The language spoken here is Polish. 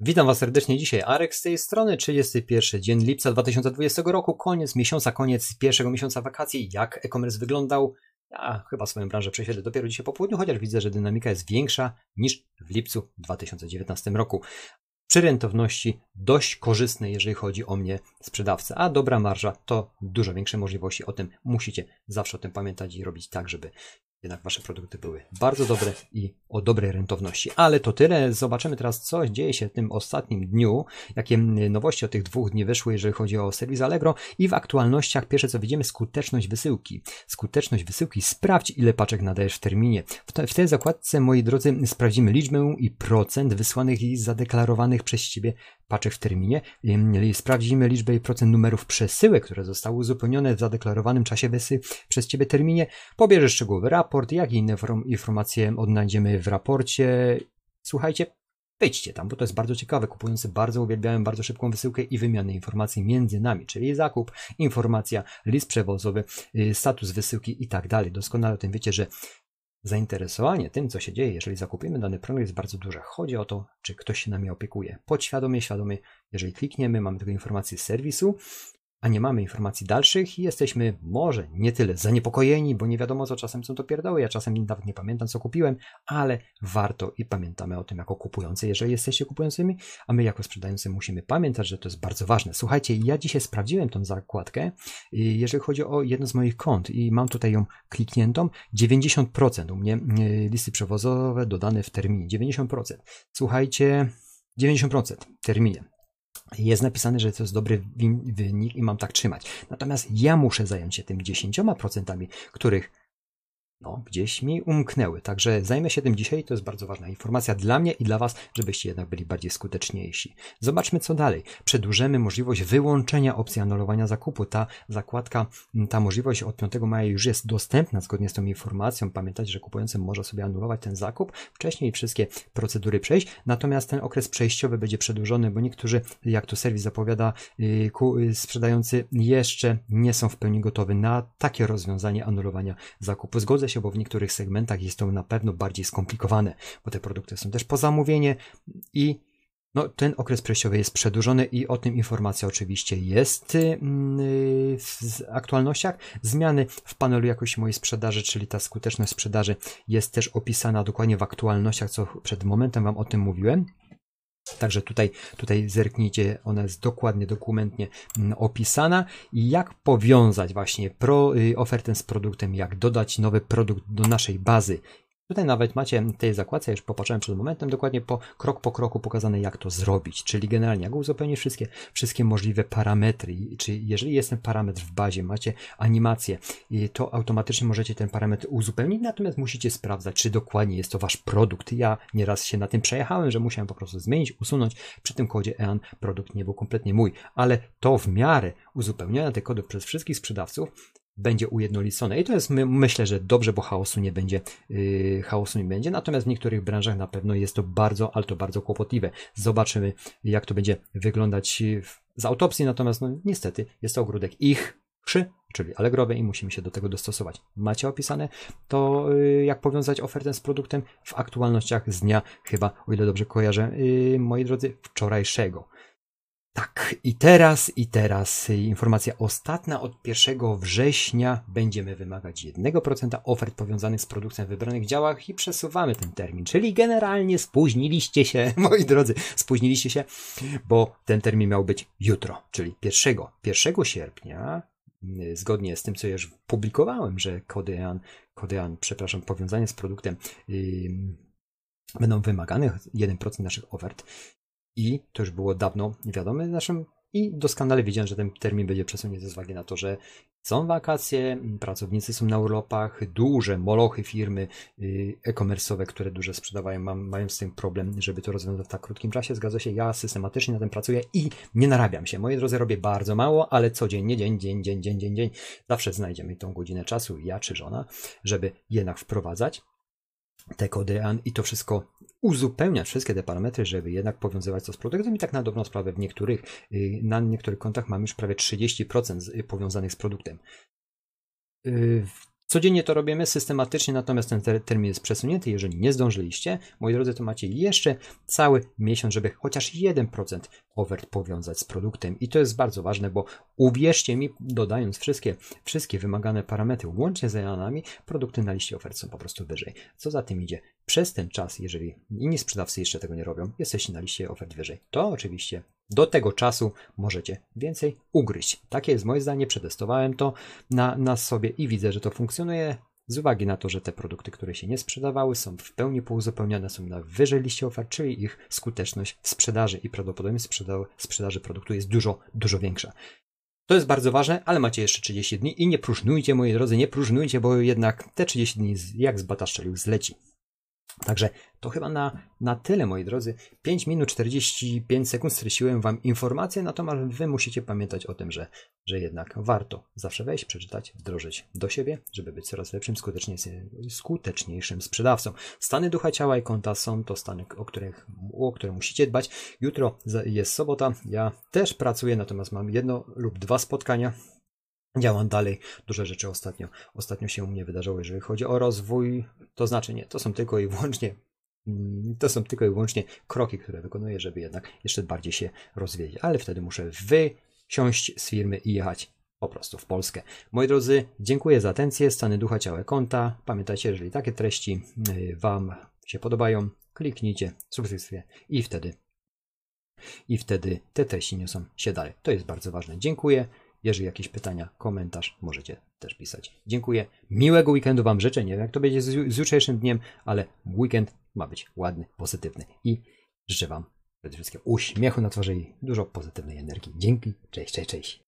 Witam Was serdecznie dzisiaj. Arek z tej strony, 31 dzień lipca 2020 roku, koniec miesiąca, koniec pierwszego miesiąca wakacji. Jak e-commerce wyglądał? Ja chyba swoją branżę prześledzę dopiero dzisiaj po południu, chociaż widzę, że dynamika jest większa niż w lipcu 2019 roku. Przy rentowności dość korzystne, jeżeli chodzi o mnie sprzedawcę, a dobra marża to dużo większe możliwości. O tym musicie zawsze o tym pamiętać i robić tak, żeby jednak wasze produkty były bardzo dobre i o dobrej rentowności. Ale to tyle. Zobaczymy teraz, co dzieje się w tym ostatnim dniu, jakie nowości od tych dwóch dni wyszły, jeżeli chodzi o serwis Allegro i w aktualnościach pierwsze co widzimy, skuteczność wysyłki. Skuteczność wysyłki. Sprawdź, ile paczek nadajesz w terminie. W, te, w tej zakładce, moi drodzy, sprawdzimy liczbę i procent wysłanych i zadeklarowanych przez Ciebie paczek w terminie. Sprawdzimy liczbę i procent numerów przesyłek, które zostały uzupełnione w zadeklarowanym czasie wysy przez Ciebie terminie. Pobierzesz szczegółowy raport, jak i inne informacje odnajdziemy w raporcie. Słuchajcie, wejdźcie tam, bo to jest bardzo ciekawe. Kupujący bardzo uwielbiają bardzo szybką wysyłkę i wymianę informacji między nami, czyli zakup, informacja, list przewozowy, y, status wysyłki i tak dalej. Doskonale o tym wiecie, że Zainteresowanie tym, co się dzieje, jeżeli zakupimy dany produkt, jest bardzo duże. Chodzi o to, czy ktoś się nami opiekuje. Podświadomie, świadomie, jeżeli klikniemy, mamy tylko informację z serwisu, a nie mamy informacji dalszych i jesteśmy może nie tyle zaniepokojeni, bo nie wiadomo co czasem są to pierdoły, ja czasem nawet nie pamiętam co kupiłem, ale warto i pamiętamy o tym jako kupujący, jeżeli jesteście kupującymi, a my jako sprzedający musimy pamiętać, że to jest bardzo ważne. Słuchajcie, ja dzisiaj sprawdziłem tą zakładkę, jeżeli chodzi o jedno z moich kont i mam tutaj ją klikniętą, 90% u mnie y, listy przewozowe dodane w terminie, 90%. Słuchajcie, 90% w terminie jest napisane, że to jest dobry wynik i mam tak trzymać. Natomiast ja muszę zająć się tym 10%, których no, gdzieś mi umknęły. Także zajmę się tym dzisiaj. To jest bardzo ważna informacja dla mnie i dla Was, żebyście jednak byli bardziej skuteczniejsi. Zobaczmy, co dalej. Przedłużymy możliwość wyłączenia opcji anulowania zakupu. Ta zakładka, ta możliwość od 5 maja już jest dostępna zgodnie z tą informacją. Pamiętajcie, że kupujący może sobie anulować ten zakup, wcześniej wszystkie procedury przejść. Natomiast ten okres przejściowy będzie przedłużony, bo niektórzy, jak to serwis zapowiada, y, y, sprzedający jeszcze nie są w pełni gotowi na takie rozwiązanie anulowania zakupu. Zgodzę się, bo w niektórych segmentach jest to na pewno bardziej skomplikowane, bo te produkty są też po zamówienie i no, ten okres przejściowy jest przedłużony i o tym informacja oczywiście jest mm, w aktualnościach. Zmiany w panelu jakości mojej sprzedaży, czyli ta skuteczność sprzedaży jest też opisana dokładnie w aktualnościach, co przed momentem Wam o tym mówiłem. Także tutaj, tutaj zerknijcie, ona jest dokładnie, dokumentnie mm, opisana. I jak powiązać właśnie pro, y, ofertę z produktem, jak dodać nowy produkt do naszej bazy Tutaj nawet macie w tej zakładce, już popatrzyłem przed momentem, dokładnie po krok po kroku pokazane, jak to zrobić. Czyli generalnie, jak uzupełnić wszystkie, wszystkie możliwe parametry. Czy jeżeli jest ten parametr w bazie, macie animację, to automatycznie możecie ten parametr uzupełnić, natomiast musicie sprawdzać, czy dokładnie jest to wasz produkt. Ja nieraz się na tym przejechałem, że musiałem po prostu zmienić, usunąć. Przy tym kodzie EAN produkt nie był kompletnie mój, ale to w miarę uzupełniania tych kodów przez wszystkich sprzedawców będzie ujednolicone. I to jest, my, myślę, że dobrze, bo chaosu nie będzie, yy, chaosu nie będzie. Natomiast w niektórych branżach na pewno jest to bardzo, ale to bardzo kłopotliwe. Zobaczymy, jak to będzie wyglądać w, z autopsji. Natomiast, no, niestety, jest to ogródek ich przy, czyli Allegrowe i musimy się do tego dostosować. Macie opisane to, yy, jak powiązać ofertę z produktem w aktualnościach z dnia, chyba, o ile dobrze kojarzę, yy, moi drodzy, wczorajszego. Tak, i teraz, i teraz informacja ostatnia. Od 1 września będziemy wymagać 1% ofert powiązanych z produkcją w wybranych działach i przesuwamy ten termin. Czyli generalnie spóźniliście się, moi drodzy, spóźniliście się, bo ten termin miał być jutro, czyli 1, 1 sierpnia. Zgodnie z tym, co już publikowałem, że kody EAN, kody EAN przepraszam, powiązanie z produktem yy, będą wymagane 1% naszych ofert i to już było dawno wiadome naszym i doskonale wiedziałem, że ten termin będzie przesunięty z uwagi na to, że są wakacje, pracownicy są na urlopach, duże molochy firmy y, e-commerce'owe, które duże sprzedawają, mają z tym problem, żeby to rozwiązać w tak krótkim czasie. Zgadza się, ja systematycznie na tym pracuję i nie narabiam się. Moje drodzy, robię bardzo mało, ale codziennie, dzień, dzień, dzień, dzień, dzień, dzień, zawsze znajdziemy tą godzinę czasu, ja czy żona, żeby jednak wprowadzać te kody i to wszystko uzupełniać wszystkie te parametry, żeby jednak powiązywać to z produktem i tak na dobrą sprawę w niektórych, y, na niektórych kontach mamy już prawie 30% powiązanych z produktem. Codziennie to robimy systematycznie, natomiast ten ter termin jest przesunięty. Jeżeli nie zdążyliście, moi drodzy, to macie jeszcze cały miesiąc, żeby chociaż 1% ofert powiązać z produktem. I to jest bardzo ważne, bo uwierzcie mi, dodając wszystkie, wszystkie wymagane parametry, łącznie z janami, produkty na liście ofert są po prostu wyżej. Co za tym idzie? Przez ten czas, jeżeli inni sprzedawcy jeszcze tego nie robią, jesteście na liście ofert wyżej. To oczywiście do tego czasu możecie więcej ugryźć. Takie jest moje zdanie, przetestowałem to na, na sobie i widzę, że to funkcjonuje. Z uwagi na to, że te produkty, które się nie sprzedawały, są w pełni pouzupełniane, są na wyżej liście ofert, czyli ich skuteczność w sprzedaży i prawdopodobnie sprzeda sprzedaży produktu jest dużo, dużo większa. To jest bardzo ważne, ale macie jeszcze 30 dni i nie próżnujcie, moi drodzy, nie próżnujcie, bo jednak te 30 dni jak z bata zleci. Także to chyba na, na tyle, moi drodzy. 5 minut 45 sekund streściłem Wam informację, natomiast Wy musicie pamiętać o tym, że, że jednak warto zawsze wejść, przeczytać, wdrożyć do siebie, żeby być coraz lepszym, skuteczniejszym sprzedawcą. Stany ducha, ciała i konta są to stany, o, których, o które musicie dbać. Jutro jest sobota, ja też pracuję, natomiast mam jedno lub dwa spotkania działam dalej. Duże rzeczy ostatnio, ostatnio się u mnie wydarzyło, jeżeli chodzi o rozwój. To znaczy nie, to są tylko i wyłącznie mm, to są tylko i wyłącznie kroki, które wykonuję, żeby jednak jeszcze bardziej się rozwijać. Ale wtedy muszę wysiąść z firmy i jechać po prostu w Polskę. Moi drodzy, dziękuję za atencję. Stany ducha, ciała, konta. Pamiętajcie, jeżeli takie treści y, Wam się podobają, kliknijcie subskrypcję i wtedy i wtedy te treści niosą się dalej. To jest bardzo ważne. Dziękuję. Jeżeli jakieś pytania, komentarz, możecie też pisać. Dziękuję. Miłego weekendu Wam życzę. Nie wiem, jak to będzie z, z jutrzejszym dniem, ale weekend ma być ładny, pozytywny. I życzę Wam przede wszystkim uśmiechu na twarzy i dużo pozytywnej energii. Dzięki. Cześć, cześć, cześć.